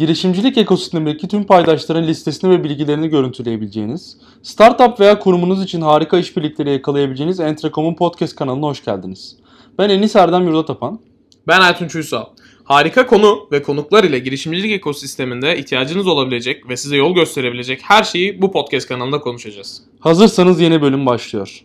girişimcilik ekosistemindeki tüm paydaşların listesini ve bilgilerini görüntüleyebileceğiniz, startup veya kurumunuz için harika işbirlikleri yakalayabileceğiniz Entrecom'un podcast kanalına hoş geldiniz. Ben Enis Erdem Yurdatapan. Ben Aytunç Uysal. Harika konu ve konuklar ile girişimcilik ekosisteminde ihtiyacınız olabilecek ve size yol gösterebilecek her şeyi bu podcast kanalında konuşacağız. Hazırsanız yeni bölüm başlıyor.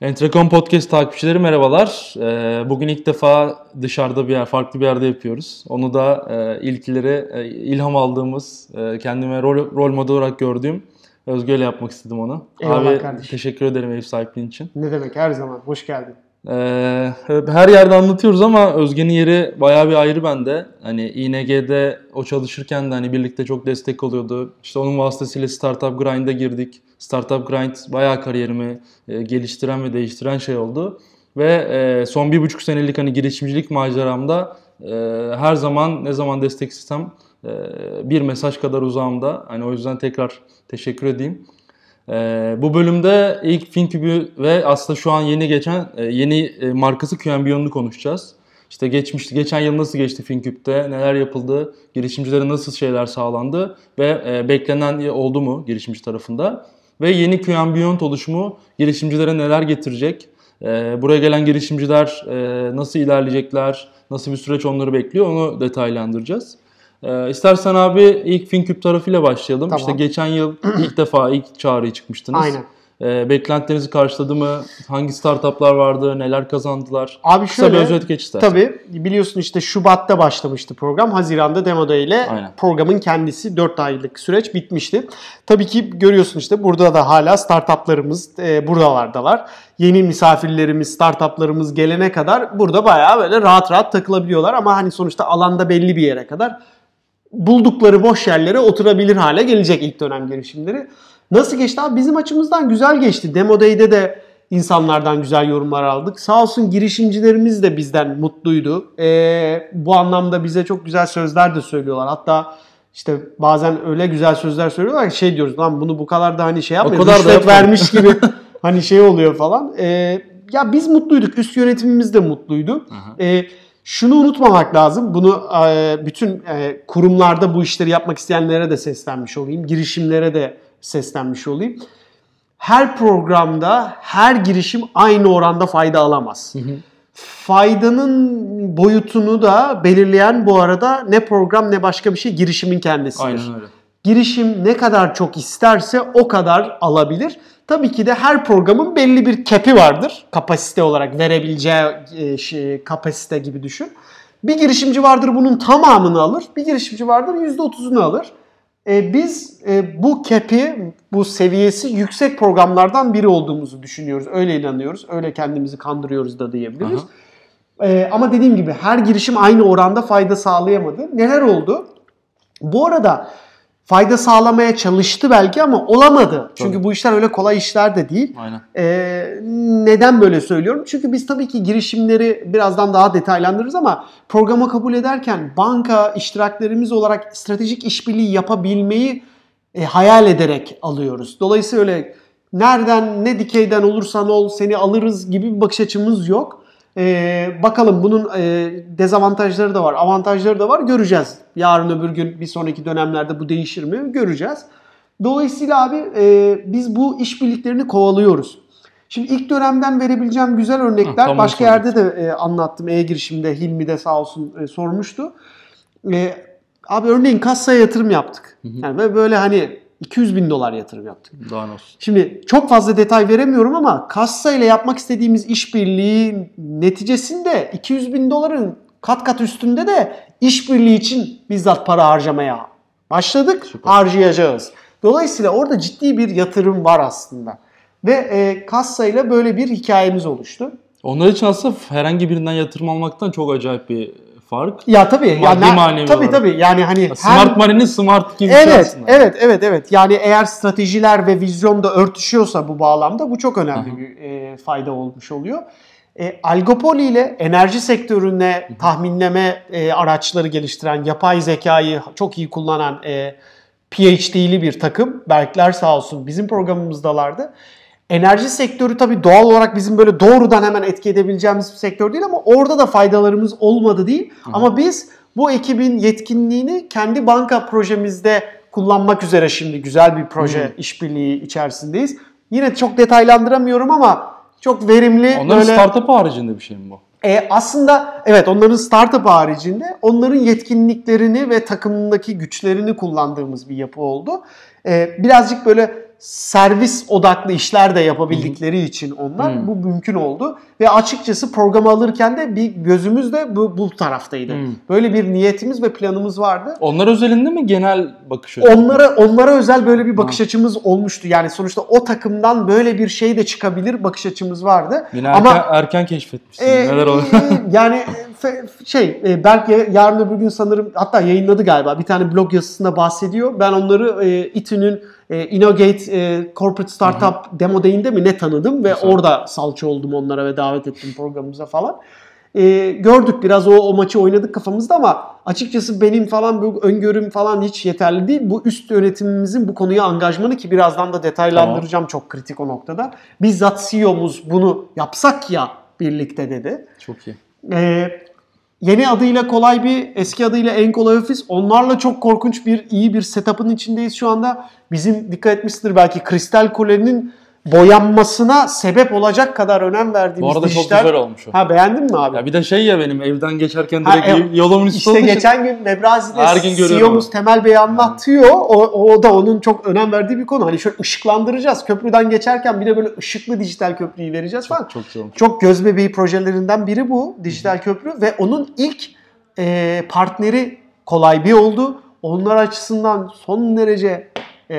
Entrecom Podcast takipçileri merhabalar. Ee, bugün ilk defa dışarıda bir yer, farklı bir yerde yapıyoruz. Onu da e, ilkleri e, ilham aldığımız, e, kendime rol, rol model olarak gördüğüm Özge ile yapmak istedim onu. Eyvallah Abi kardeşim. teşekkür ederim ev sahipliğin için. Ne demek her zaman. Hoş geldin. Ee, her yerde anlatıyoruz ama Özge'nin yeri bayağı bir ayrı bende. Hani ING'de o çalışırken de hani birlikte çok destek oluyordu. İşte onun vasıtasıyla Startup Grind'a girdik. Startup Grind bayağı kariyerimi e, geliştiren ve değiştiren şey oldu. Ve e, son bir buçuk senelik hani girişimcilik maceramda e, her zaman ne zaman destek istesem e, bir mesaj kadar uzağımda. Hani o yüzden tekrar teşekkür edeyim. Ee, bu bölümde ilk FinCube'ü ve aslında şu an yeni geçen e, yeni e, markası QNBion'u konuşacağız. İşte geçmişti, geçen yıl nasıl geçti FinCube'de, neler yapıldı, girişimcilere nasıl şeyler sağlandı ve e, beklenen oldu mu girişimci tarafında? Ve yeni QNBion oluşumu girişimcilere neler getirecek? E, buraya gelen girişimciler e, nasıl ilerleyecekler, nasıl bir süreç onları bekliyor onu detaylandıracağız. Ee, istersen abi ilk FinCube tarafıyla başlayalım. Tamam. İşte geçen yıl ilk defa ilk çağrıya çıkmıştınız. Aynen. Ee, beklentilerinizi karşıladı mı? Hangi startuplar vardı? Neler kazandılar? Abi Kısa şöyle, bir özet geç istersen. Tabii biliyorsun işte Şubat'ta başlamıştı program. Haziran'da Demo Day ile Aynen. programın kendisi 4 aylık süreç bitmişti. Tabii ki görüyorsun işte burada da hala startuplarımız e, buralardalar. Yeni misafirlerimiz, startuplarımız gelene kadar burada bayağı böyle rahat rahat takılabiliyorlar. Ama hani sonuçta alanda belli bir yere kadar buldukları boş yerlere oturabilir hale gelecek ilk dönem girişimleri. Nasıl geçti abi? Bizim açımızdan güzel geçti. Demo Day'de de insanlardan güzel yorumlar aldık. Sağ olsun girişimcilerimiz de bizden mutluydu. Ee, bu anlamda bize çok güzel sözler de söylüyorlar. Hatta işte bazen öyle güzel sözler söylüyorlar ki şey diyoruz lan bunu bu kadar da hani şey yapmayın. kadar da yapmayın." vermiş gibi hani şey oluyor falan. Ee, ya biz mutluyduk. Üst yönetimimiz de mutluydu. Ee, şunu unutmamak lazım. Bunu e, bütün e, kurumlarda bu işleri yapmak isteyenlere de seslenmiş olayım. Girişimlere de seslenmiş olayım. Her programda her girişim aynı oranda fayda alamaz. Faydanın boyutunu da belirleyen bu arada ne program ne başka bir şey girişimin kendisidir. Aynen öyle. Girişim ne kadar çok isterse o kadar alabilir. Tabii ki de her programın belli bir cap'i vardır. Kapasite olarak verebileceği e, şey, kapasite gibi düşün. Bir girişimci vardır bunun tamamını alır. Bir girişimci vardır %30'unu alır. E, biz e, bu cap'i, bu seviyesi yüksek programlardan biri olduğumuzu düşünüyoruz. Öyle inanıyoruz. Öyle kendimizi kandırıyoruz da diyebiliriz. E, ama dediğim gibi her girişim aynı oranda fayda sağlayamadı. Neler oldu? Bu arada fayda sağlamaya çalıştı belki ama olamadı. Çünkü Tabii. bu işler öyle kolay işler de değil. Aynen. Ee, neden böyle söylüyorum? Çünkü biz tabii ki girişimleri birazdan daha detaylandırırız ama programa kabul ederken banka iştiraklerimiz olarak stratejik işbirliği yapabilmeyi e, hayal ederek alıyoruz. Dolayısıyla öyle nereden ne dikeyden olursan ol seni alırız gibi bir bakış açımız yok. Ee, bakalım bunun e, dezavantajları da var, avantajları da var. Göreceğiz. Yarın öbür gün bir sonraki dönemlerde bu değişir mi? Göreceğiz. Dolayısıyla abi e, biz bu işbirliklerini kovalıyoruz. Şimdi ilk dönemden verebileceğim güzel örnekler Hı, başka yerde de e, anlattım. E-girişimde Hilmi de sağ olsun e, sormuştu. E, abi örneğin kasaya yatırım yaptık. Yani ve böyle hani 200 bin dolar yatırım yaptık. Daha olsun. Şimdi çok fazla detay veremiyorum ama kassa ile yapmak istediğimiz işbirliği neticesinde 200 bin doların kat kat üstünde de işbirliği için bizzat para harcamaya başladık. Harcayacağız. Dolayısıyla orada ciddi bir yatırım var aslında. Ve e, kassa ile böyle bir hikayemiz oluştu. Onlar için aslında herhangi birinden yatırım almaktan çok acayip bir fark. Ya tabii. Maddi yani, manevi tabii olarak. tabii. Yani hani Smart money'nin smart gibi Evet, aslında. evet, evet, evet. Yani eğer stratejiler ve vizyon da örtüşüyorsa bu bağlamda bu çok önemli bir e, fayda olmuş oluyor. E, Algopoli ile enerji sektörüne tahminleme e, araçları geliştiren, yapay zekayı çok iyi kullanan e, PhD'li bir takım. Berkler sağ olsun bizim programımızdalardı. Enerji sektörü tabii doğal olarak bizim böyle doğrudan hemen etki edebileceğimiz bir sektör değil ama orada da faydalarımız olmadı değil. Ama biz bu ekibin yetkinliğini kendi banka projemizde kullanmak üzere şimdi güzel bir proje işbirliği içerisindeyiz. Yine çok detaylandıramıyorum ama çok verimli Onların böyle startup haricinde bir şey mi bu? e, aslında evet onların startup haricinde onların yetkinliklerini ve takımındaki güçlerini kullandığımız bir yapı oldu. E, birazcık böyle servis odaklı işler de yapabildikleri için onlar Hı. bu mümkün oldu. Ve açıkçası programı alırken de bir gözümüz de bu, bu taraftaydı. Hı. Böyle bir niyetimiz ve planımız vardı. Onlar özelinde mi genel bakış açısı? Onlara onlara özel böyle bir bakış açımız olmuştu. Yani sonuçta o takımdan böyle bir şey de çıkabilir bakış açımız vardı. Yine Ama erken, erken keşfetmişsin. ee, Neler oluyor? e, yani şey e, Berk ya- yarın öbür gün sanırım hatta yayınladı galiba bir tane blog yazısında bahsediyor. Ben onları e, İTÜ'nün e, Innogate e, Corporate Startup Demo Day'inde mi ne tanıdım ve Güzel. orada salça oldum onlara ve davet ettim programımıza falan. E, gördük biraz o, o maçı oynadık kafamızda ama açıkçası benim falan bu öngörüm falan hiç yeterli değil. Bu üst yönetimimizin bu konuya angajmanı ki birazdan da detaylandıracağım çok kritik o noktada. Bizzat CEO'muz bunu yapsak ya birlikte dedi. Çok iyi. Ee, yeni adıyla kolay bir, eski adıyla en kolay ofis. Onlarla çok korkunç bir, iyi bir setup'ın içindeyiz şu anda. Bizim dikkat etmişsindir belki Kristal Kule'nin boyanmasına sebep olacak kadar önem verdiğimiz Bu arada çok dijital... güzel olmuş o. Ha beğendin mi abi? Ya bir de şey ya benim evden geçerken Ha, direkt e, yolumun üstü İşte geçen gün Nebrazi'de Her gün CEO'muz. Temel Bey anlatıyor. O, o da onun çok önem verdiği bir konu. Hani şöyle ışıklandıracağız. Köprüden geçerken bir de böyle ışıklı dijital köprüyü vereceğiz falan. Çok, çok olmuş. Çok göz bebeği projelerinden biri bu dijital köprü ve onun ilk e, partneri kolay bir oldu. Onlar açısından son derece e,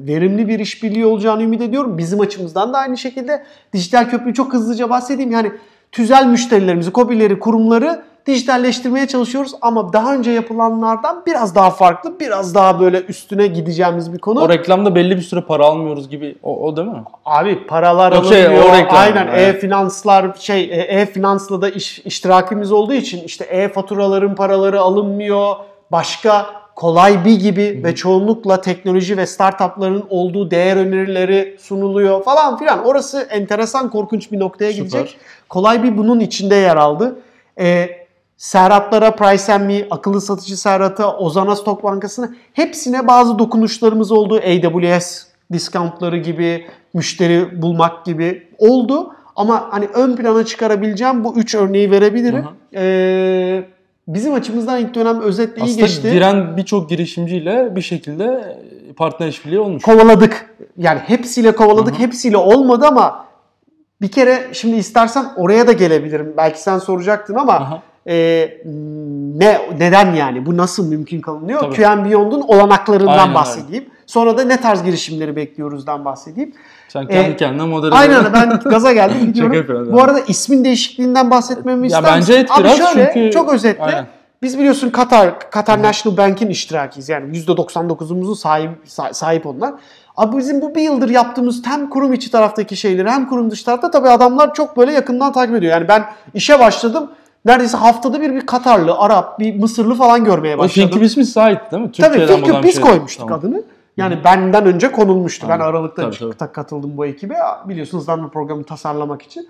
verimli bir işbirliği olacağını ümit ediyorum. Bizim açımızdan da aynı şekilde dijital köprüyü çok hızlıca bahsedeyim. Yani tüzel müşterilerimizi, kobileri, kurumları dijitalleştirmeye çalışıyoruz ama daha önce yapılanlardan biraz daha farklı, biraz daha böyle üstüne gideceğimiz bir konu. O reklamda belli bir süre para almıyoruz gibi. O, o değil mi? Abi paralar Yok şey, alınıyor. o reklam. Aynen Evet. e-finanslar şey e, e-finansla da iş, iştirakimiz olduğu için işte e-faturaların paraları alınmıyor. Başka kolay bir gibi ve çoğunlukla teknoloji ve startupların olduğu değer önerileri sunuluyor falan filan. Orası enteresan korkunç bir noktaya Süper. gidecek. Kolay bir bunun içinde yer aldı. E, Serhatlara, Price Me, akıllı satıcı Serhat'a, Ozan'a, Stok Bankası'na hepsine bazı dokunuşlarımız oldu. AWS discountları gibi, müşteri bulmak gibi oldu. Ama hani ön plana çıkarabileceğim bu üç örneği verebilirim. Ee, bizim açımızdan ilk dönem özetle iyi Aslında geçti. giren birçok girişimciyle bir şekilde partner işbirliği olmuş. kovaladık. Yani hepsiyle kovaladık. Hepsiyle olmadı ama bir kere şimdi istersen oraya da gelebilirim. Belki sen soracaktın ama Aha. e, ne neden yani? Bu nasıl mümkün kılınıyor? Tabii. QM Beyond'un olanaklarından Aynen öyle. Sonra da ne tarz girişimleri bekliyoruzdan bahsedeyim. Sen kendi E, kendine model Aynen ben gaza geldim gidiyorum. Bu arada ismin değişikliğinden bahsetmemi Ya ister bence misin? et Abi biraz şöyle çünkü- çok özetle Aynen. biz biliyorsun Katar Katar National Bank'in iştirakiyiz. Yani %99'umuzu sahip sah- sahip onlar. Abi bizim bu bir yıldır yaptığımız hem kurum içi taraftaki şeyleri hem kurum dışı tarafta tabii adamlar çok böyle yakından takip ediyor. Yani ben işe başladım. Neredeyse haftada bir bir Katarlı, Arap, bir Mısırlı falan görmeye O başladım. Think ismi sahip değil mi? Tabii Türkiye'den bir biz şey. koymuştuk Tamam. adını. Yani benden önce konulmuştu. Ben Tamam. Aralık'ta Tabii, çık- tabii. katıldım bu ekibe. Biliyorsunuz hızlanma programı tasarlamak için.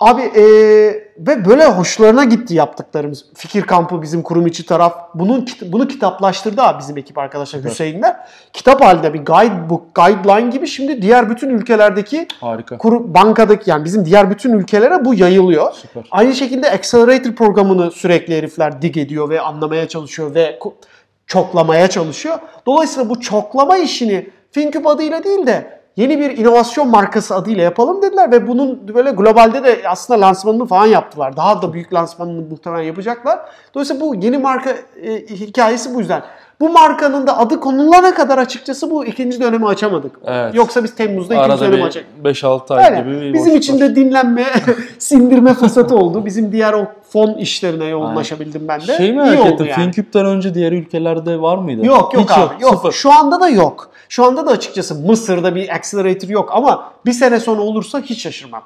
Abi e, ve böyle hoşlarına gitti yaptıklarımız. Fikir kampı bizim kurum içi taraf. Bunun bunu kitaplaştırdı abi bizim ekip arkadaşlar Süper. Hüseyinler. Kitap halinde bir guidebook, guideline gibi şimdi diğer bütün ülkelerdeki Harika. kuru, bankadaki yani bizim diğer bütün ülkelere bu yayılıyor. Süper. Aynı şekilde Accelerator programını sürekli herifler dig ediyor ve anlamaya çalışıyor ve çoklamaya çalışıyor. Dolayısıyla bu çoklama işini FinCube adıyla değil de yeni bir inovasyon markası adıyla yapalım dediler ve bunun böyle globalde de aslında lansmanını falan yaptılar. Daha da büyük lansmanını muhtemelen yapacaklar. Dolayısıyla bu yeni marka e, hikayesi bu yüzden. Bu markanın da adı konulana kadar açıkçası bu ikinci dönemi açamadık. Evet. Yoksa biz Temmuz'da ikinci Arada dönemi bir açacaktık. 5-6 ay Aynen. gibi bir Bizim için de dinlenme, sindirme fırsatı oldu. Bizim diğer o fon işlerine yoğunlaşabildim ben de. Şey İyi merak oldu ettim. yani. FinCube'den önce diğer ülkelerde var mıydı? Yok yok Hiç abi. Yok. Sıfır. Şu anda da yok. Şu anda da açıkçası Mısır'da bir accelerator yok ama bir sene sonra olursa hiç şaşırmam.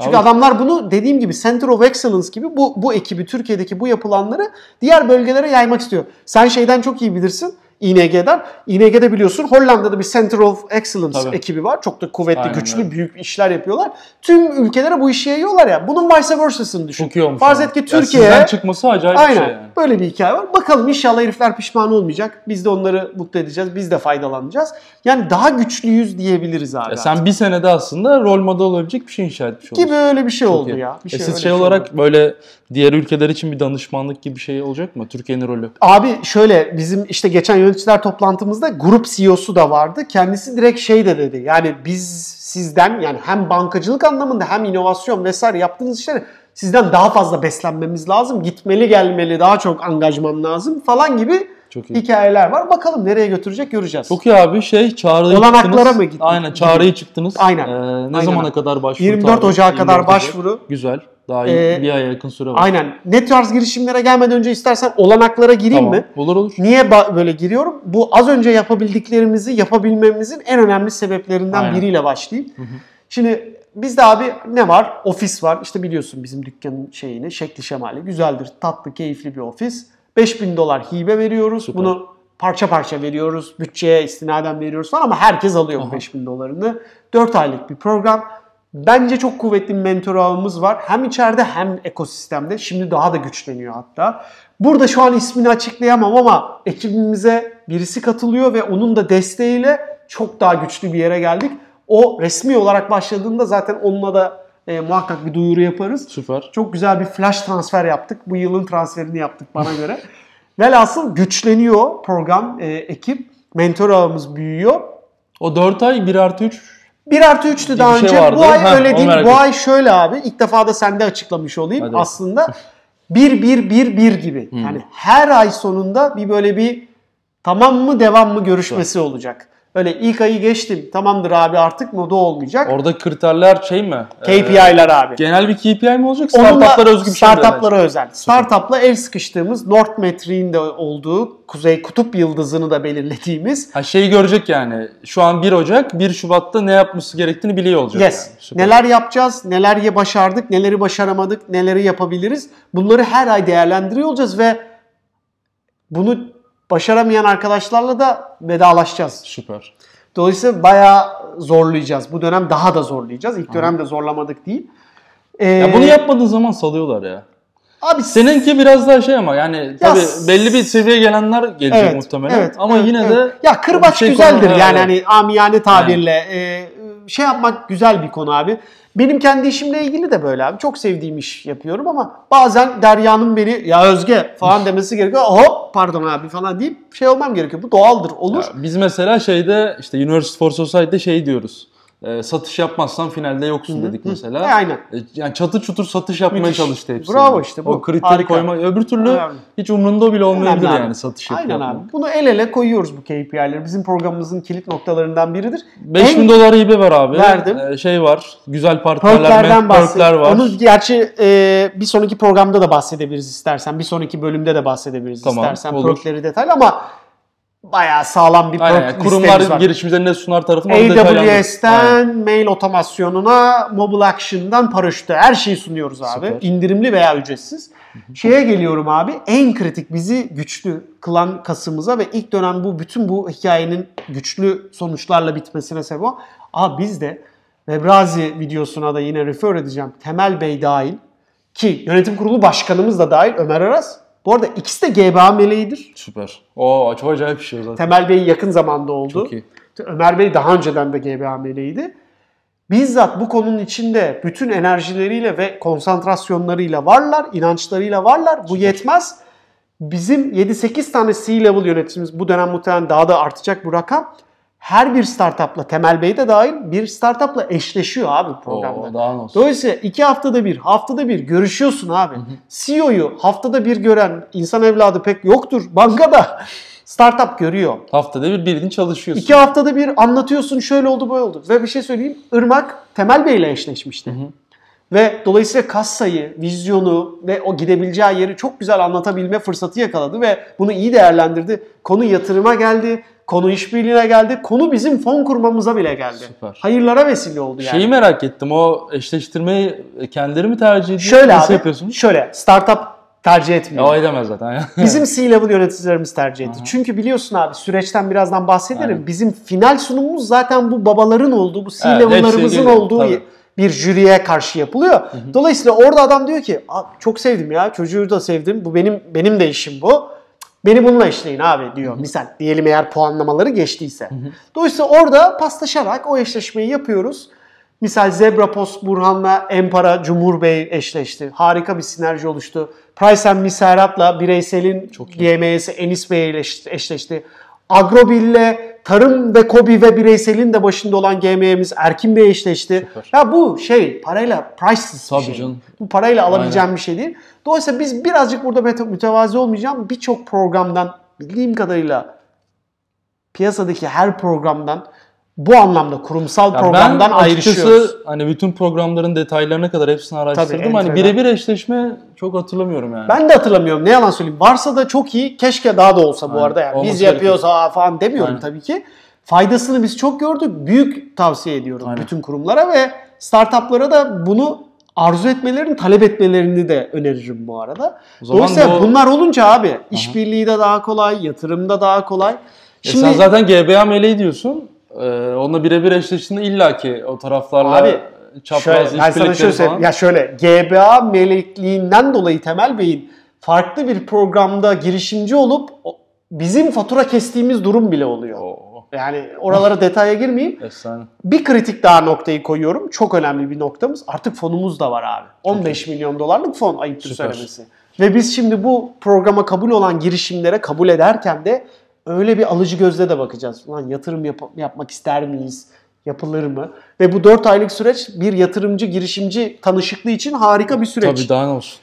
Çünkü Abi- adamlar bunu dediğim gibi Center of Excellence gibi bu, bu ekibi Türkiye'deki bu yapılanları diğer bölgelere yaymak istiyor. Sen şeyden çok iyi bilirsin. ING'den. ING'de biliyorsun Hollanda'da bir Center of Excellence Tabii. ekibi var. Çok da kuvvetli, Aynen güçlü, öyle. büyük işler yapıyorlar. Tüm ülkelere bu işi yayıyorlar ya. Bunun vice versa'sını düşün. Çok iyi olmuş. Farz et ki Türkiye'ye sizden çıkması acayip Aynen. bir şey yani. Böyle bir hikaye var. Bakalım inşallah herifler pişman olmayacak. Biz de onları mutlu edeceğiz. Biz de faydalanacağız. Yani daha güçlüyüz diyebiliriz abi. Ya sen bir senede aslında rol model olabilecek bir şey inşa etmiş olursun. gibi öyle bir şey Çok oldu iyi. ya. Bir E siz öyle şey bir olarak oldu. böyle diğer ülkeler için bir danışmanlık gibi bir şey olacak mı? Türkiye'nin rolü. Abi şöyle bizim işte geçen yöneticiler toplantımızda grup CEO'su da vardı. Kendisi direkt şey de dedi. Yani biz sizden yani hem bankacılık anlamında hem inovasyon vesaire yaptığınız işleri sizden daha fazla beslenmemiz lazım. Gitmeli gelmeli daha çok angajman lazım falan gibi Çok iyi. hikayeler var. Bakalım nereye götürecek göreceğiz. Çok iyi abi şey çağrıya Olanaklara çıktınız. mı gittiniz? Aynen çağrıya çıktınız. Aynen. Ee, ne Aynen zamana kadar başvuru 24 tarihi? Ocağı kadar 24 Ocak. başvuru. Güzel. Daha Ee, bir aya yakın süre var. Aynen. Ne tarz girişimlere gelmeden önce istersen olanaklara gireyim Tamam. mi? Olur olur. Niye böyle giriyorum? Bu az önce yapabildiklerimizi yapabilmemizin en önemli sebeplerinden Aynen. biriyle başlayayım. Şimdi bizde abi ne var? Ofis var. İşte biliyorsun bizim dükkanın şeyini, şekli şemali. Güzeldir, tatlı, keyifli bir ofis. 5000 dolar hibe veriyoruz. Süper. Bunu parça parça veriyoruz. Bütçeye istinaden veriyoruz falan ama herkes alıyor bu Aha. 5000 dolarını. 4 aylık bir program. Bence çok kuvvetli bir mentor ağımız var. Hem içeride hem ekosistemde. Şimdi daha da güçleniyor hatta. Burada şu an ismini açıklayamam ama ekibimize birisi katılıyor ve onun da desteğiyle çok daha güçlü bir yere geldik. O resmi olarak başladığında zaten onunla da e, muhakkak bir duyuru yaparız. Süper. Çok güzel bir flash transfer yaptık. Bu yılın transferini yaptık bana göre. Velhasıl güçleniyor program, e, ekip. Mentor ağımız büyüyor. O 4 ay 1 artı 3 1 artı 3'tü daha şey önce. vardı. Bu ay Ha, öyle değil. Bu ettim. ay şöyle abi. İlk defa da sende açıklamış olayım. Hadi. Aslında 1 1 1 1 gibi. Hmm. Yani her ay sonunda bir böyle bir tamam mı devam mı görüşmesi olacak. Öyle ilk ayı geçtim. Tamamdır abi artık moda olmayacak. Orada kriterler şey mi? Ee, KPI'ler abi. genel bir KPI mi olacak? Startuplara özgü bir şey mi? Startuplara özel. Startup'la el sıkıştığımız North Metriğin de olduğu Kuzey Kutup Yıldızı'nı da belirlediğimiz Ha şeyi görecek yani. Şu an 1 Ocak, 1 Şubat'ta ne yapması gerektiğini biliyor olacak. Yes. yani. Süper. Neler yapacağız, neler başardık, neleri başaramadık, neleri yapabiliriz. Bunları her ay değerlendiriyor olacağız ve bunu başaramayan arkadaşlarla da vedalaşacağız. Süper. Dolayısıyla bayağı zorlayacağız. Bu dönem daha da zorlayacağız. İlk dönemde zorlamadık değil. Ee, Ya bunu yapmadığın zaman salıyorlar ya. Abi Seninki biraz daha şey ama yani tabii s- belli bir seviyeye gelenler gelecek Evet, muhtemelen. evet, ama evet, yine evet. de ya kırbaç şey güzeldir yani hani amiyane tabirle e, şey yapmak güzel bir konu abi. Benim kendi işimle ilgili de böyle abi. Çok sevdiğim iş yapıyorum ama bazen Derya'nın beni ya Özge falan demesi gerekiyor. Hop pardon abi falan deyip şey olmam gerekiyor. Bu doğaldır olur. Ya biz mesela şeyde işte University for Society'de şey diyoruz. E, satış yapmazsan finalde yoksun dedik mesela. E, aynen. E, Yani çatı çutur satış yapmaya Müthiş. çalıştı hepsi. Bravo işte bu. O kriter Harika. koyma. Öbür türlü Önemli. hiç umrunda bile olmayabilir Önemli abi. yani satış yapıp Aynen yapmak. abi. Bunu el ele koyuyoruz bu KPI'leri. Bizim programımızın kilit noktalarından biridir. 5000 En- dolar hibe ver abi. Verdim. E, şey var. Güzel partnerler, Perklerden perkler var. Onu gerçi e, bir sonraki programda da bahsedebiliriz istersen. Bir sonraki bölümde de bahsedebiliriz Tamam, istersen. olur. Perkleri detaylı ama bayağı sağlam bir Aynen, yani kurumlar listemiz var. girişimlerine ne sunar. Aynen. AWS'ten mail otomasyonuna, mobile action'dan paraşüte her şeyi sunuyoruz abi. Süper. İndirimli veya ücretsiz. Şeye geliyorum abi. En kritik bizi güçlü kılan kasımıza ve ilk dönem bu bütün bu hikayenin güçlü sonuçlarla bitmesine sebep o. Abi biz de Webrazi videosuna da yine refer edeceğim. Temel Bey dahil ki yönetim kurulu başkanımız da dahil Ömer Aras. Bu arada ikisi de GBA meleğidir. Süper. Oo çok acayip bir şey zaten. Temel Bey yakın zamanda oldu. Çok iyi. Ömer Bey daha önceden de GB ameliydi. Bizzat bu konunun içinde bütün enerjileriyle ve konsantrasyonlarıyla varlar, inançlarıyla varlar. Bu yetmez. Bizim 7-8 tane C-level yöneticimiz bu dönem muhtemelen daha da artacak bu rakam. Her bir startupla, Temel Bey de dahil bir startupla eşleşiyor abi programda. Oo. Dolayısıyla iki haftada bir, haftada bir görüşüyorsun abi. CEO'yu haftada bir gören insan evladı pek yoktur bankada. Startup görüyor. Haftada bir bildiğin çalışıyorsun. İki haftada bir anlatıyorsun şöyle oldu böyle oldu. Ve bir şey söyleyeyim Irmak Temel Bey ile eşleşmişti. Ve dolayısıyla kassayı, vizyonu ve o gidebileceği yeri çok güzel anlatabilme fırsatı yakaladı ve bunu iyi değerlendirdi. Konu yatırıma geldi, konu işbirliğine geldi, konu bizim fon kurmamıza bile geldi. Süper. Hayırlara vesile oldu yani. Şeyi merak ettim. O eşleştirmeyi kendileri mi tercih ediyor? Şöyle Nasıl abi, yapıyorsunuz? şöyle startup tercih etmiyor. Ya o edemez zaten. Bizim C-level yöneticilerimiz tercih etti. Aha. Çünkü biliyorsun abi süreçten birazdan bahsederim. Aynen. Bizim final sunumumuz zaten bu babaların olduğu, bu C-level'larımızın geliyor, olduğu tabii. bir jüriye karşı yapılıyor. Dolayısıyla orada adam diyor ki "Abi çok sevdim ya çocuğu da sevdim. Bu benim benim de işim bu. Beni bununla eşleyin abi diyor. Misal diyelim eğer puanlamaları geçtiyse. Dolayısıyla orada paslaşarak o eşleşmeyi yapıyoruz. Misal Zebra Post Burhan'la Empara Cumhur Bey eşleşti. Harika bir sinerji oluştu. Price and Miserat'la bireyselin GMS'i Enis Bey eşleşti. eşleşti. Tarım ve Kobi ve bireyselin de başında olan GM'miz Erkin Bey eşleşti. Süper. Ya bu şey parayla priceless bir Tabii şey. canım. Bu parayla alabileceğim bir şey değil. Dolayısıyla biz birazcık burada müte- mütevazi olmayacağım. Birçok programdan bildiğim kadarıyla piyasadaki her programdan bu anlamda kurumsal Ya programdan ben ayrışıyoruz. hani bütün programların detaylarına kadar hepsini araştırdım. Tabii, hani birebir eşleşme çok hatırlamıyorum yani. Ben de hatırlamıyorum. Ne yalan söyleyeyim. Varsa da çok iyi. Keşke daha da olsa bu Aynen. arada. Yani. Biz yapıyoruz ha falan demiyorum Aynen. tabii ki. Faydasını biz çok gördük. Büyük tavsiye ediyorum Aynen. bütün kurumlara ve startuplara da bunu arzu etmelerini, talep etmelerini de öneririm bu arada. Dolayısıyla bu- bunlar olunca abi işbirliği de daha kolay, yatırımda daha kolay. E sen zaten GBA meleği diyorsun. Ee, onunla birebir eşleştiğinde illaki o taraflarla Abi, çapraz Şöyle, ben sana şöyle falan. Ya şöyle GBA melekliğinden dolayı Temel Bey'in farklı bir programda girişimci olup bizim fatura kestiğimiz durum bile oluyor. Oo, Yani oralara detaya girmeyeyim. efsane. Bir kritik daha noktayı koyuyorum. Çok önemli bir noktamız. Artık fonumuz da var abi. 15 milyon dolarlık fon ayıptır Süper. söylemesi. Ve biz şimdi bu programa kabul olan girişimlere kabul ederken de öyle bir alıcı gözle de bakacağız. Ulan yatırım yap- yapmak ister miyiz? Yapılır mı? Ve bu 4 aylık süreç bir yatırımcı girişimci tanışıklığı için harika bir süreç. Tabii daha ne olsun.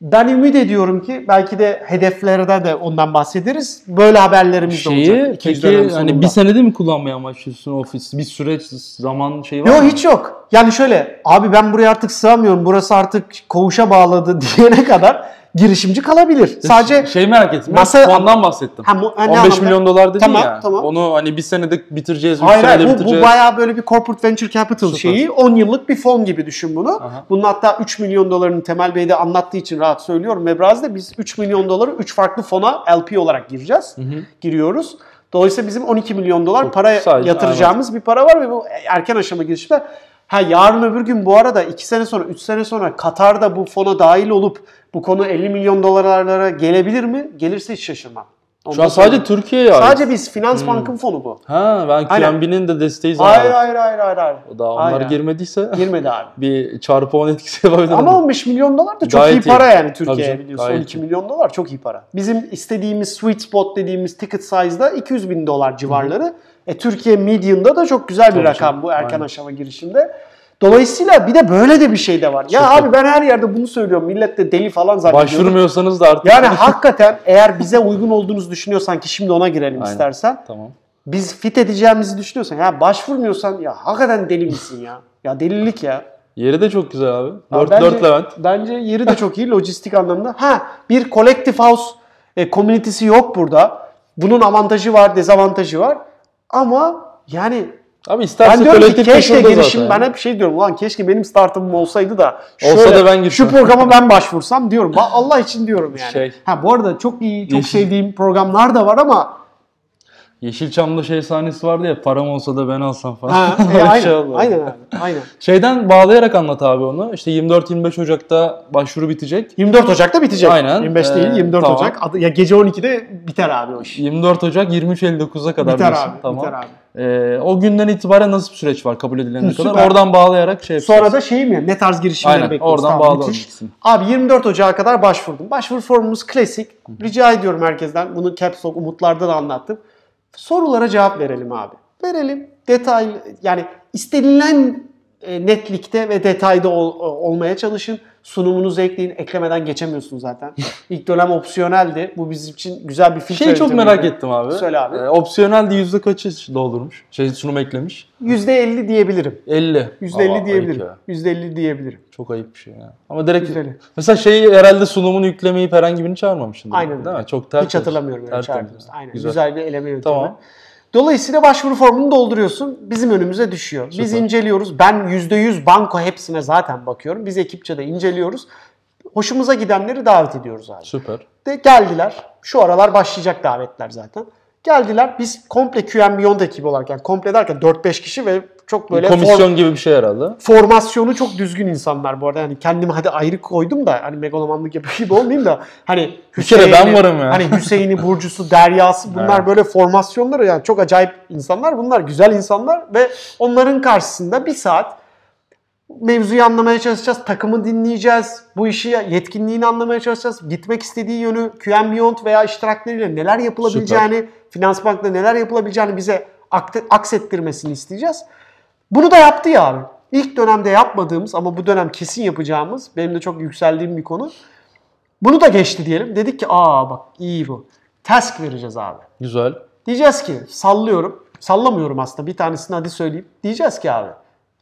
Ben ümit ediyorum ki belki de hedeflerde de ondan bahsederiz. Böyle haberlerimiz de olacak. Şeyi ikinci dönem peki hani sonunda. bir senede mi kullanmaya başlıyorsun ofis? Bir süreç, zaman şeyi var Yok mı? hiç yok. Yani şöyle abi ben buraya artık sığamıyorum. Burası artık koğuşa bağladı diyene kadar girişimci kalabilir. Sadece şey merak ettim. Masa- fondan bahsettim. Ha, mu- ha, ne 15 anlamda? milyon dolar dedin Tamam, ya. tamam. Onu hani bir senede bitireceğiz, Hayır senede bu, bu bitireceğiz. bayağı böyle bir corporate venture capital Süper. şeyi. 10 yıllık bir fon gibi düşün bunu. Aha. Bunun hatta 3 milyon dolarını Temel Bey de anlattığı için rahat söylüyorum. Mebraz'da biz 3 milyon doları 3 farklı fona LP olarak gireceğiz. Giriyoruz. Dolayısıyla bizim 12 milyon dolar Çok para sadece, yatıracağımız bir para var ve bu erken aşama girişimler. Ha yarın öbür gün bu arada 2 sene sonra 3 sene sonra Katar'da bu fona dahil olup bu konu 50 milyon dolarlara gelebilir mi? Gelirse hiç şaşırmam. Onu Şu an sadece söyleyeyim. Türkiye'ye ait. sadece biz Finans Bank'ın fonu bu. Ha ben. QNB'nin de desteği zaten. Hayır hayır hayır hayır. hayır. O da onlar Aynen. girmediyse Girmedi abi. bir çarpı 10 etkisi yapabilirim. Ama 15 milyon dolar da çok Gayet iyi para iyi. yani Türkiye'ye biliyorsun. gayet 12 iyi. milyon dolar çok iyi para. Bizim istediğimiz sweet spot dediğimiz ticket size'da 200 bin dolar civarları. E, Türkiye median'da da çok güzel bir Tabii rakam canım, bu erken aynen. aşama girişimde. Dolayısıyla bir de böyle de bir şey de var. Ya Süper. abi ben her yerde bunu söylüyorum. Millet de deli falan zannediyor. Başvurmuyorsanız da artık. Yani hakikaten eğer bize uygun olduğunuzu düşünüyorsan ki şimdi ona girelim Aynen. istersen. Tamam. Biz fit edeceğimizi düşünüyorsan ya başvurmuyorsan ya hakikaten deli misin ya? Ya delilik ya. Yeri de çok güzel abi. Abi 4, bence, 4 Levent. Bence yeri de çok iyi lojistik anlamda. Ha bir collective house e, community'si yok burada. Bunun avantajı var, dezavantajı var. Ama yani Abi isterse ben diyorum ki keşke girişim, zaten. ben hep şey diyorum ulan keşke benim startup'ım olsaydı da Olsa da ben şu girsem. programa ben başvursam diyorum. Allah için diyorum yani. Şey. Ha bu arada çok iyi, çok Yeşil- sevdiğim programlar da var ama Yeşilçam'da şey sahnesi vardı ya param olsa da ben alsam falan. ha, e, aynen, şey aynen abi. Aynen. Şeyden bağlayarak anlat abi onu. İşte 24-25 Ocak'ta başvuru bitecek. 24 Ocak'ta bitecek. Aynen. 25 Ee, değil 24 tamam. Ocak. Ya gece 12'de biter abi o iş. 24 Ocak 23.59'a kadar Biter diyorsun. abi. Tamam. Biter abi. Ee, o günden itibaren nasıl bir süreç var kabul edilene Süper. kadar? Oradan bağlayarak şey yapacağız. Sonra da şey mi? Ne tarz girişimleri Aynen, bekliyoruz? oradan Tamam, ikisini. Abi 24 Ocak'a kadar başvurdum. Başvuru formumuz klasik. Rica ediyorum herkesten. Bunu Caps Lock Umutlar'da da anlattım. Sorulara cevap verelim abi. Verelim. Detay yani istenilen netlikte ve detayda ol- olmaya çalışın. Sunumunuzu ekleyin. Eklemeden geçemiyorsunuz zaten. İlk dönem opsiyoneldi. Bu bizim için güzel bir filtre Şeyi çok merak ettim abi. Söyle abi. Ee, opsiyonel de yüzde kaçı doldurmuş? Şey sunum eklemiş. %50 diyebilirim. 50. %50 Aa, ayıp diyebilirim. ya. %50 diyebilirim. Çok ayıp bir şey ya. Ama direkt Güzeli. mesela şeyi herhalde sunumunu yüklemeyip herhangi birini çağırmamışsın. Aynen Değil mi? Çok ters. Hiç hatırlamıyorum Tertemiz. çağırdığımızda. Aynen. Güzel. Güzel. bir eleme yöntemi. Tamam. Dolayısıyla başvuru formunu dolduruyorsun. Bizim önümüze düşüyor. Biz Süper. inceliyoruz. Ben %100 banko hepsine zaten bakıyorum. Biz ekipçe de inceliyoruz. Hoşumuza gidenleri davet ediyoruz abi. Süper. De geldiler. Şu aralar başlayacak davetler zaten. Geldiler. Biz komple QM Beyond ekibi olarak yani komple derken 4-5 kişi ve çok böyle Komisyon form- gibi bir şey herhalde. formasyonu çok düzgün insanlar bu arada. Yani kendimi hadi ayrı koydum da hani megalomanlık yapıyor gibi olmayayım da hani kere ben Hüseyin'i- varım ya. Hani Hüseyin'i, Burcu'su, Derya'sı bunlar Evet. böyle formasyonları yani çok acayip insanlar. Bunlar güzel insanlar ve onların karşısında bir saat mevzuyu anlamaya çalışacağız. Takımı dinleyeceğiz. Bu işi yetkinliğini anlamaya çalışacağız. Gitmek istediği yönü QM Beyond veya iştirakleriyle neler yapılabileceğini, Finansbank'ta neler yapılabileceğini bize aksettirmesini isteyeceğiz. Bunu da yaptı ya abi. İlk dönemde yapmadığımız ama bu dönem kesin yapacağımız benim de çok yükseldiğim bir konu. Bunu da geçti diyelim. Dedik ki aa bak iyi bu. Task vereceğiz abi. Güzel. Diyeceğiz ki sallıyorum. Sallamıyorum aslında bir tanesini hadi söyleyeyim. Diyeceğiz ki abi.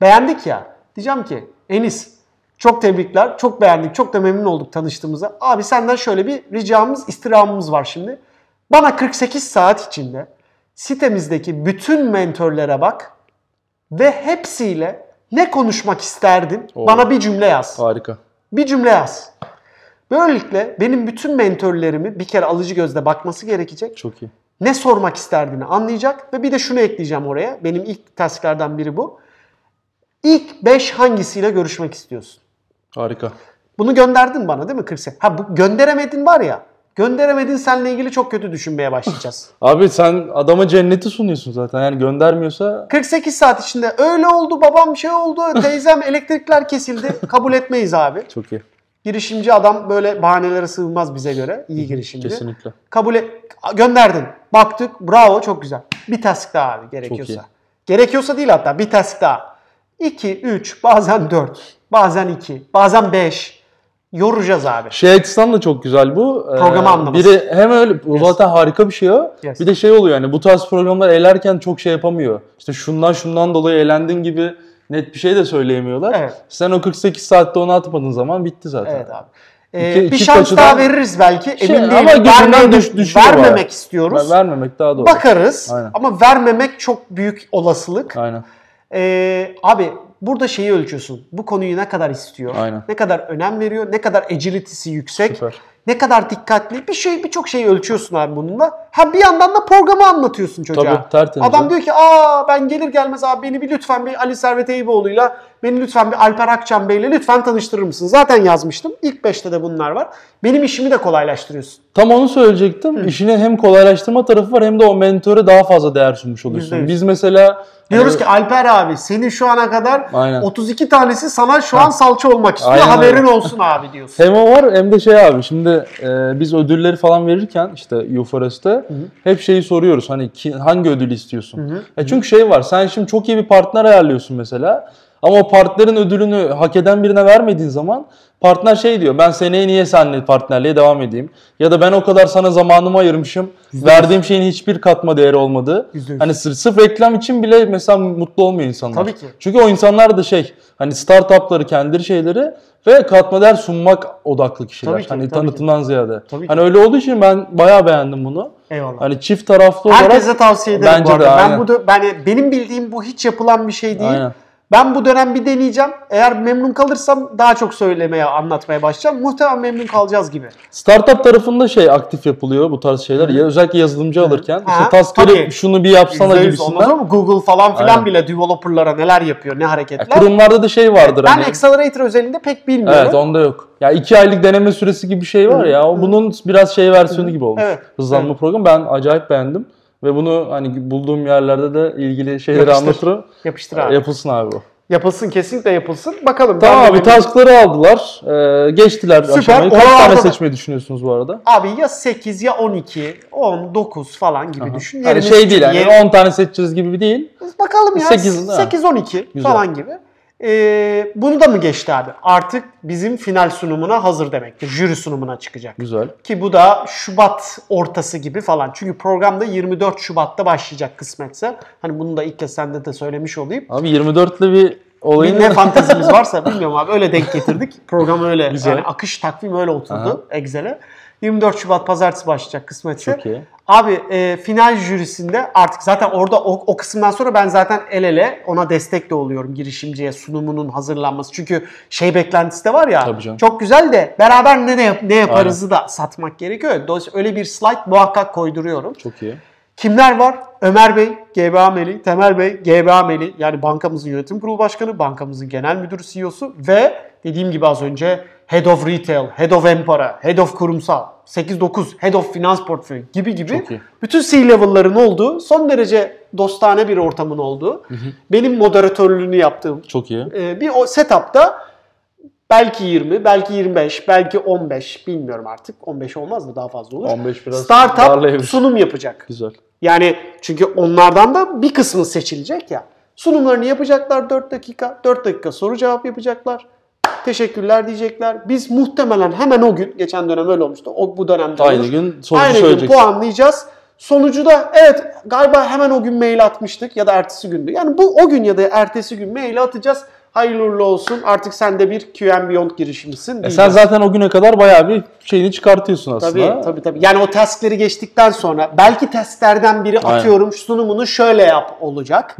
Beğendik ya. Diyeceğim ki Enis çok tebrikler. Çok beğendik. Çok da memnun olduk tanıştığımıza. Abi senden şöyle bir ricamız, istirhamımız var şimdi. Bana 48 saat içinde sitemizdeki bütün mentörlere bak ve hepsiyle ne konuşmak isterdin? Oo. Bana bir cümle yaz. Harika. Bir cümle yaz. Böylelikle benim bütün mentörlerimi bir kere alıcı gözle bakması gerekecek Çok iyi. ne sormak istediğini anlayacak ve bir de şunu ekleyeceğim oraya. Benim ilk tasklardan biri bu. İlk 5 hangisiyle görüşmek istiyorsun? Harika. Bunu gönderdin bana değil mi 48? Ha bu gönderemedin var ya. Gönderemedin seninle ilgili çok kötü düşünmeye başlayacağız. Abi sen adama cenneti sunuyorsun zaten. Yani göndermiyorsa 48 saat içinde öyle oldu babam şey oldu teyzem elektrikler kesildi kabul etmeyiz abi. çok iyi. Girişimci adam böyle bahanelere sığmaz bize göre. İyi girişimci. Kesinlikle. Kabul et, gönderdin. Baktık bravo çok güzel. Bir task daha abi gerekiyorsa. iyi. Gerekiyorsa değil hatta bir task daha. 2, 3, bazen 4, bazen 2, bazen 5. Yoracağız abi. Şey açısından da çok güzel bu. Ee, Programı anlaması. Biri hem öyle o Yes. zaten harika bir şey o. Yes. Bir de şey oluyor yani bu tarz programlar elerken çok şey yapamıyor. İşte şundan şundan dolayı elendin gibi net bir şey de söyleyemiyorlar. Evet. Sen o 48 saatte onu atmadığın zaman bitti zaten. Evet abi. Ee, İki- bir iki şans daha veririz belki. Şey, Emin ama değilim. gözümden Vermemek, düş- düşüyor vermemek bayağı. istiyoruz. Vermemek daha doğru. Bakarız. Aynen. Ama vermemek çok büyük olasılık. Aynen. Ee, abi burada şeyi ölçüyorsun. Bu konuyu ne kadar istiyor? Aynen. Ne kadar önem veriyor? Ne kadar agility'si yüksek? Süper. Ne kadar dikkatli? Bir şey birçok şeyi ölçüyorsun abi bununla. Ha bir yandan da programı anlatıyorsun çocuğa. Tabii, tertemiz Adam diyor ki aa ben gelir gelmez abi beni bir lütfen bir Ali Servet Eyüboğlu'yla beni lütfen bir Alper Akçam Bey'le lütfen tanıştırır mısın? Zaten yazmıştım. İlk 5'te de bunlar var. Benim işimi de kolaylaştırıyorsun. Tam onu söyleyecektim. İşini hem kolaylaştırma tarafı var hem de o mentöre daha fazla değer sunmuş oluyorsun. yüz. Biz mesela Diyoruz hani- ki Alper abi senin şu ana kadar Aynen. 32 tanesi sana şu an salça olmak istiyor. Aynen Haberin olsun abi diyorsun. Hem o var hem de şey abi şimdi e, biz ödülleri falan verirken işte Euforest'te hep şeyi soruyoruz hani ki, hangi ödülü istiyorsun? E çünkü şey var sen şimdi çok iyi bir partner ayarlıyorsun mesela ama o partnerin ödülünü hak eden birine vermediğin zaman partner şey diyor ben seneye niye seninle partnerliğe devam edeyim? Ya da ben o kadar sana zamanımı ayırmışım verdiğim şeyin hiçbir katma değeri olmadı. Yüzde yüz. Hani sırf, sırf reklam için bile mesela mutlu olmuyor insanlar. Tabii ki. Çünkü o insanlar da şey hani startupları kendileri şeyleri ve katma değer sunmak odaklı kişiler. Tabii ki, hani tabii tanıtımdan ziyade. Tabii ki. hani öyle olduğu için ben bayağı beğendim bunu. Eyvallah. Hani çift taraflı olarak Herkese tavsiye ederim Bence bu arada. de, ben aynen. bu dö- ben benim bildiğim bu hiç yapılan bir şey değil. Aynen. Ben bu dönem bir deneyeceğim. Eğer memnun kalırsam daha çok söylemeye, anlatmaya başlayacağım. Muhtemelen memnun kalacağız gibi. startup tarafında şey aktif yapılıyor bu tarz şeyler. Ya, özellikle yazılımcı alırken Ha, işte taskları tabii. şunu bir yapsana %100 gibisinden. ama Google falan filan Aynen. bile developerlara neler yapıyor, ne Ya, hareketler. kurumlarda da şey vardır ben hani. Accelerator özelinde pek bilmiyorum. Evet onda yok. Ya iki aylık deneme süresi gibi bir şey var ya. O bunun biraz şey versiyonu gibi olmuş. Evet, Hızlanma programı. Ben acayip beğendim. Ve bunu hani bulduğum yerlerde de ilgili şeyleri Yapıştır. anlatırım. Yapıştır abi. Yapılsın abi bu. Yapılsın kesinlikle yapılsın. Bakalım. Tamam abi taskları aldılar. Ee, geçtiler Süper. aşamayı. Kaç tane da- seçmeyi düşünüyorsunuz bu arada? Abi ya 8 ya 12, 10, 9 falan gibi düşün. Hani Yerimiz şey değil yani yeri- 10 tane seçeceğiz gibi değil. Bakalım ya. Sekiz, ha. 8-12 Güzel. falan gibi. Ee, bunu da mı geçti abi? Artık bizim final sunumuna hazır demektir. Jüri sunumuna çıkacak. Güzel. Ki bu da Şubat ortası gibi falan. Çünkü programda 24 Şubat'ta başlayacak kısmetse. Hani bunu da ilk kez sende de söylemiş olayım. Abi 24'lü bir olayın Bir ne fantezimiz varsa bilmiyorum abi öyle denk getirdik. Program öyle Güzel. yani akış takvim öyle oturdu Aha. Excel'e. 24 Şubat pazartesi başlayacak kısmetse. Çok iyi. Abi e, final jürisinde artık zaten orada o, o kısımdan sonra ben zaten el ele ona destek de oluyorum girişimciye sunumunun hazırlanması. Çünkü şey beklentisi de var ya Tabii canım. çok güzel de beraber ne ne, ne yaparızı da satmak gerekiyor. Dolayısıyla öyle bir slide muhakkak koyduruyorum. Çok iyi. Kimler var? Ömer Bey, GBA Meli, Temel Bey, GBA Meli yani bankamızın yönetim kurulu başkanı, bankamızın genel müdürü CEO'su ve dediğim gibi az önce Head of Retail, Head of Empara, Head of Kurumsal, 8-9, Head of Finans Portföy gibi gibi bütün C-level'ların olduğu, son derece dostane bir ortamın olduğu, benim moderatörlüğünü yaptığım Çok iyi. e, bir o setup'ta belki 20, belki 25, belki 15 bilmiyorum artık. 15 olmaz da daha fazla olur. 15 biraz Startup sunum yapacak. Güzel. Yani çünkü onlardan da bir kısmı seçilecek ya. Sunumlarını yapacaklar 4 dakika. 4 dakika soru cevap yapacaklar. Teşekkürler diyecekler. Biz muhtemelen hemen o gün, geçen dönem öyle olmuştu. O bu dönemde Aynı olur. gün sonucu Aynı gün puanlayacağız. Sonucu da evet galiba hemen o gün mail atmıştık ya da ertesi gündü. Yani bu o gün ya da ertesi gün mail atacağız. Hayırlı uğurlu olsun. Artık sen de bir QM Beyond girişimcisin. E sen zaten o güne kadar bayağı bir şeyini çıkartıyorsun aslında. Tabii tabii tabii. Yani o taskleri geçtikten sonra belki tasklerden biri Aynen. atıyorum sunumunu şöyle yap olacak.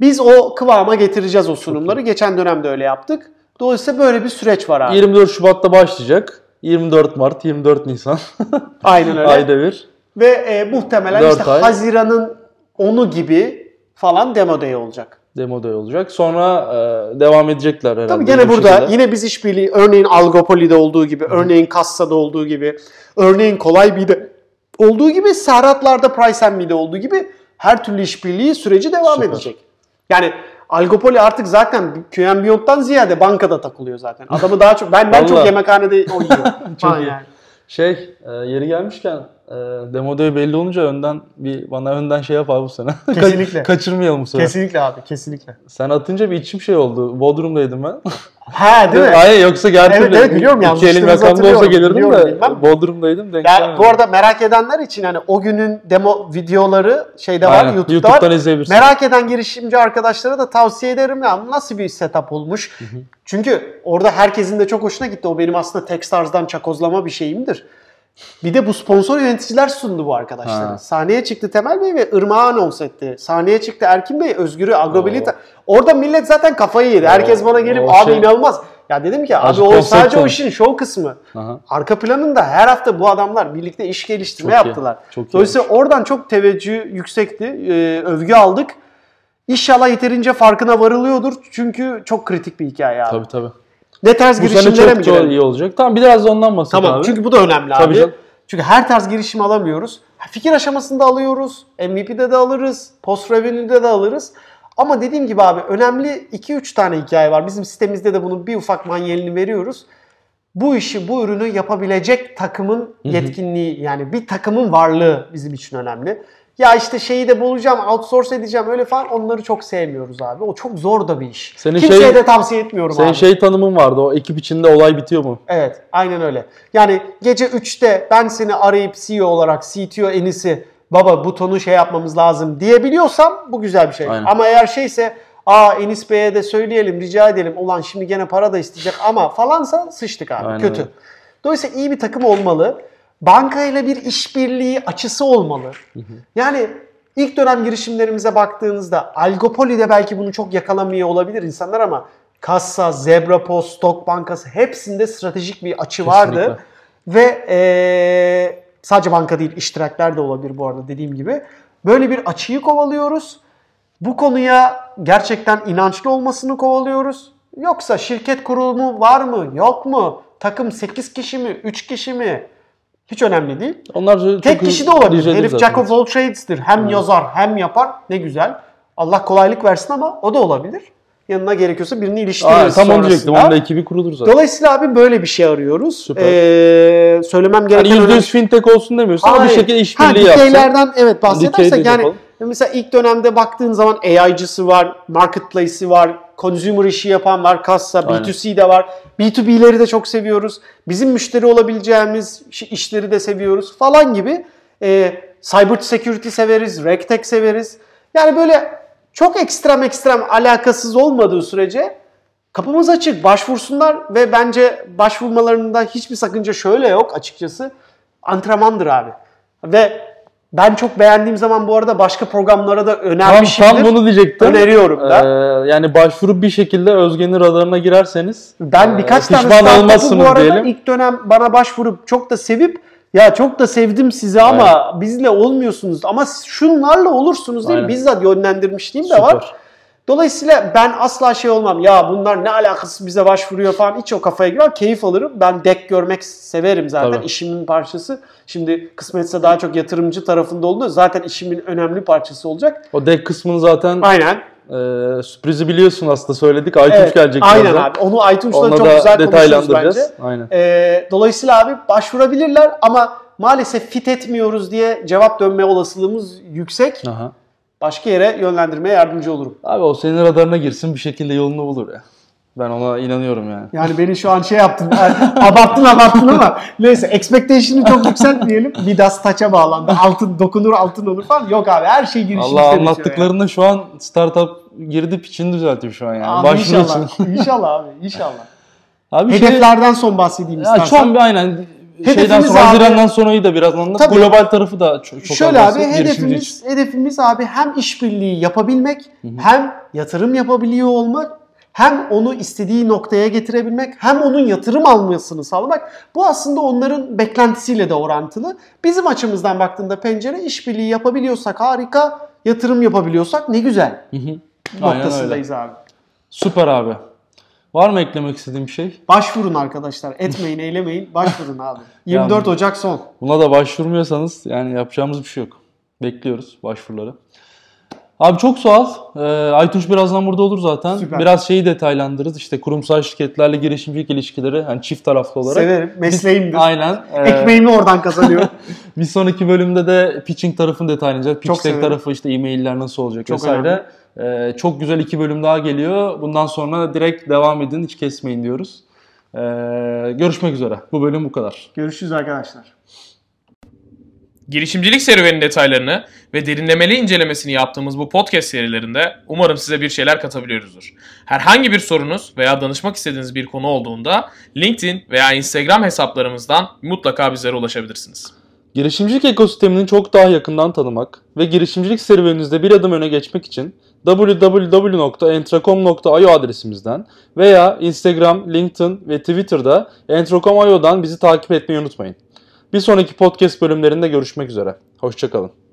Biz o kıvama getireceğiz o sunumları. Geçen dönemde öyle yaptık. Dolayısıyla böyle bir süreç var abi. 24 Şubat'ta başlayacak. 24 Mart, 24 Nisan. Aynen öyle. Ayda bir. Ve e, muhtemelen işte ay. Haziran'ın 10'u gibi falan demo day olacak. Demo day olacak. Sonra e, devam edecekler herhalde. Tabii gene bu burada şekilde. yine biz işbirliği örneğin Algopoli'de olduğu gibi, örneğin Kassa'da olduğu gibi, örneğin Kolay B'de olduğu gibi, Serhatlar'da Price Me'de olduğu gibi her türlü işbirliği süreci devam Süper. edecek. Yani Algopoli artık zaten QM Beyond'dan ziyade bankada takılıyor zaten. Adamı daha çok ben ben çok yemekhanede o yiyor. Falan iyi. yani. Şey, e, yeri gelmişken e, demo day belli olunca önden bir bana önden şey yap abi bu sene. Kesinlikle. Kaçırmayalım bu sefer. Kesinlikle abi, kesinlikle. Sen atınca bir içim şey oldu. Bodrum'daydım ben. Ha değil mi? Hayır yoksa gerçekten Evet, evet, biliyorum. İki elim yakamda olsa gelirdim de bilmem. Bodrum'daydım denk Ya, gelemedim. bu arada merak edenler için hani o günün demo videoları şeyde var Aynen, YouTube'da YouTube'dan var. izleyebilirsin. Merak eden girişimci arkadaşlara da tavsiye ederim ya nasıl bir setup olmuş. Çünkü orada herkesin de çok hoşuna gitti. O benim aslında Techstars'dan çakozlama bir şeyimdir. Bir de bu sponsor yöneticiler sundu bu arkadaşlara. Ha. Sahneye çıktı Temel Bey ve Irmak'ı anons etti. Sahneye çıktı Erkin Bey, Özgür'ü, Agrobilita. Orada millet zaten kafayı yedi. Herkes bana gelip o abi şey- inanılmaz. Ya dedim ki abi o sadece o işin şov kısmı. Aha. Arka planında her hafta bu adamlar birlikte iş geliştirme Çok iyi, yaptılar. çok iyi Dolayısıyla oradan çok teveccüh yüksekti. Ee, övgü aldık. İnşallah yeterince farkına varılıyordur. Çünkü çok kritik bir hikaye abi. Tabii tabii. Ne tarz Bu sene girişimlere mi çok, çok girelim? iyi olacak. Tamam biraz da ondan bahset Tamam abi. çünkü bu da önemli Tabii abi. canım. Çünkü her tarz girişim alamıyoruz. Fikir aşamasında alıyoruz. MVP'de de alırız. Post revenue'de de alırız. Ama dediğim gibi abi önemli 2-3 tane hikaye var. Bizim sitemizde de bunun bir ufak manyelini veriyoruz. Bu işi, bu ürünü yapabilecek takımın yetkinliği yani bir takımın varlığı bizim için önemli. Ya işte şeyi de bulacağım, outsource edeceğim öyle falan onları çok sevmiyoruz abi. O çok zor da bir iş. Senin Kimseye şey- de tavsiye etmiyorum Senin abi. şey tanımın vardı. O ekip içinde olay bitiyor mu? Evet, aynen öyle. Yani gece 3'te ben seni arayıp CEO olarak CTO Enis'i baba butonu şey yapmamız lazım diyebiliyorsam bu güzel bir şey. Aynen. Ama eğer şeyse aa Enis Bey'e de söyleyelim rica edelim ulan şimdi gene para da isteyecek ama falansa sıçtık abi Aynen kötü. öyle. Dolayısıyla iyi bir takım olmalı. Bankayla bir işbirliği açısı olmalı. Yani ilk dönem girişimlerimize baktığınızda Algopoli'de belki bunu çok yakalamıyor olabilir insanlar ama Kassa, Zebrapost, Stok Bankası hepsinde stratejik bir açı vardı. Ve eee, sadece banka değil iştirakler de olabilir bu arada dediğim gibi. Böyle bir açıyı kovalıyoruz. Bu konuya gerçekten inançlı olmasını kovalıyoruz. Yoksa şirket kurulumu var mı, yok mu? Takım 8 kişi mi, 3 kişi mi? Hiç önemli değil. Onlar çok Tek kişi de olabilir. Herif zaten. Jack of all trades'tir. Hem yazar hem yapar. Ne güzel. Allah kolaylık versin ama o da olabilir. Yanına gerekiyorsa birini Aa, iliştiririz tam onu diyecektim. Onun ekibi kurulur zaten. Dolayısıyla abi böyle bir şey arıyoruz. Süper. Ee, söylemem gereken Yani önemli- %100 fintech olsun demiyorsun ama bir Hayır. şekilde işbirliği yapsın. dikeylerden evet bahsedersek de yani yapalım. mesela ilk dönemde baktığın zaman AI'cısı var, marketplace'i var, consumer işi yapan var, kassa, Aynen. B2C de var. B2B'leri de çok seviyoruz. Bizim müşteri olabileceğimiz iş- işleri de seviyoruz falan gibi. Ee, cyber security severiz, RegTech severiz. Yani böyle çok ekstrem ekstrem alakasız olmadığı sürece Kapımız açık. Başvursunlar ve bence başvurmalarında hiçbir sakınca şöyle yok açıkçası. antrenmandır abi. Ve ben çok beğendiğim zaman bu arada başka programlara da Tam, önermişimdir. tam bunu diyecektim. Öneriyorum da. Ee, yani başvurup bir şekilde Özge'nin radarına girerseniz Ben e, birkaç tane pişman startup'ı bu arada diyelim. ilk dönem bana başvurup çok da sevip ya çok da sevdim sizi ama bizle olmuyorsunuz ama şunlarla olursunuz diye Aynen. bizzat yönlendirmişliğim de Süper. var. Dolayısıyla ben asla şey olmam ya bunlar ne alakası bize başvuruyor falan hiç o kafaya girmem. Keyif alırım. Ben deck görmek severim zaten. Tabii. işimin parçası. Şimdi kısmetse daha çok yatırımcı tarafında olduğunda zaten işimin önemli parçası olacak. O deck kısmını zaten Aynen. e, sürprizi biliyorsun aslında söyledik. Aytunç Evet, gelecek Aynen birazdan. abi. Onu iTunes'ta Onunla çok güzel konuşuruz detaylandıracağız. bence. Aynen. Ee, dolayısıyla abi başvurabilirler ama maalesef fit etmiyoruz diye cevap dönme olasılığımız yüksek. Aha. Başka yere yönlendirmeye yardımcı olurum. Abi o senin radarına girsin bir şekilde yolunu bulur ya. Ben ona inanıyorum yani. Yani beni şu an şey yaptın, abarttın abarttın ama neyse expectation'ı çok yükseltmeyelim. Midas taça bağlandı. Altın dokunur altın olur falan. Yok abi her şey girişimizde Allah anlattıklarında şu an startup girdi piçini düzeltiyor şu an yani. Abi Başvuru inşallah. için. inşallah abi inşallah. Abi şey, Hedeflerden son bahsedeyim ya istersen. şu an bir aynen şeyden Hedefimiz sonra abi- Haziran'dan sonrayı da biraz anlat. Tabii. Global tarafı da çok, çok Şöyle abi girişimci için. hedefimiz hedefimiz abi hem işbirliği yapabilmek, hem yatırım yapabiliyor olmak, hem onu istediği noktaya getirebilmek, hem onun yatırım almasını sağlamak. Bu aslında onların beklentisiyle de orantılı. Bizim açımızdan baktığında pencere işbirliği yapabiliyorsak harika, yatırım yapabiliyorsak ne güzel Hı hı. Aynen öyle. abi. Süper abi. Var mı eklemek istediğin bir şey? Başvurun arkadaşlar. Etmeyin, eylemeyin. Başvurun abi. 24 Ocak son. Buna da başvurmuyorsanız yani yapacağımız bir şey yok. Bekliyoruz başvuruları. Abi çok sağ ol. Ee, Aytunç birazdan burada olur zaten. Süper. Biraz şeyi detaylandırırız. İşte kurumsal şirketlerle girişimcilik ilişkileri yani çift taraflı olarak. Severim. Mesleğimdir. Aynen. Ee, Ekmeğimi oradan kazanıyorum. bir sonraki bölümde de pitching tarafını detaylayacağız. Pitch Çok tarafı işte e-mailler nasıl olacak Çok vesaire. Ee, çok güzel iki bölüm daha geliyor. Bundan sonra direkt devam edin hiç kesmeyin diyoruz. Ee, görüşmek üzere. Bu bölüm bu kadar. Görüşürüz arkadaşlar. Girişimcilik serüvenin detaylarını ve derinlemeli incelemesini yaptığımız bu podcast serilerinde umarım size bir şeyler katabiliyoruzdur. Herhangi bir sorunuz veya danışmak istediğiniz bir konu olduğunda LinkedIn veya Instagram hesaplarımızdan mutlaka bizlere ulaşabilirsiniz. Girişimcilik ekosistemini çok daha yakından tanımak ve girişimcilik serüveninizde bir adım öne geçmek için www.entracom.io adresimizden veya Instagram, LinkedIn ve Twitter'da entracom.io'dan bizi takip etmeyi unutmayın. Bir sonraki podcast bölümlerinde görüşmek üzere. Hoşçakalın.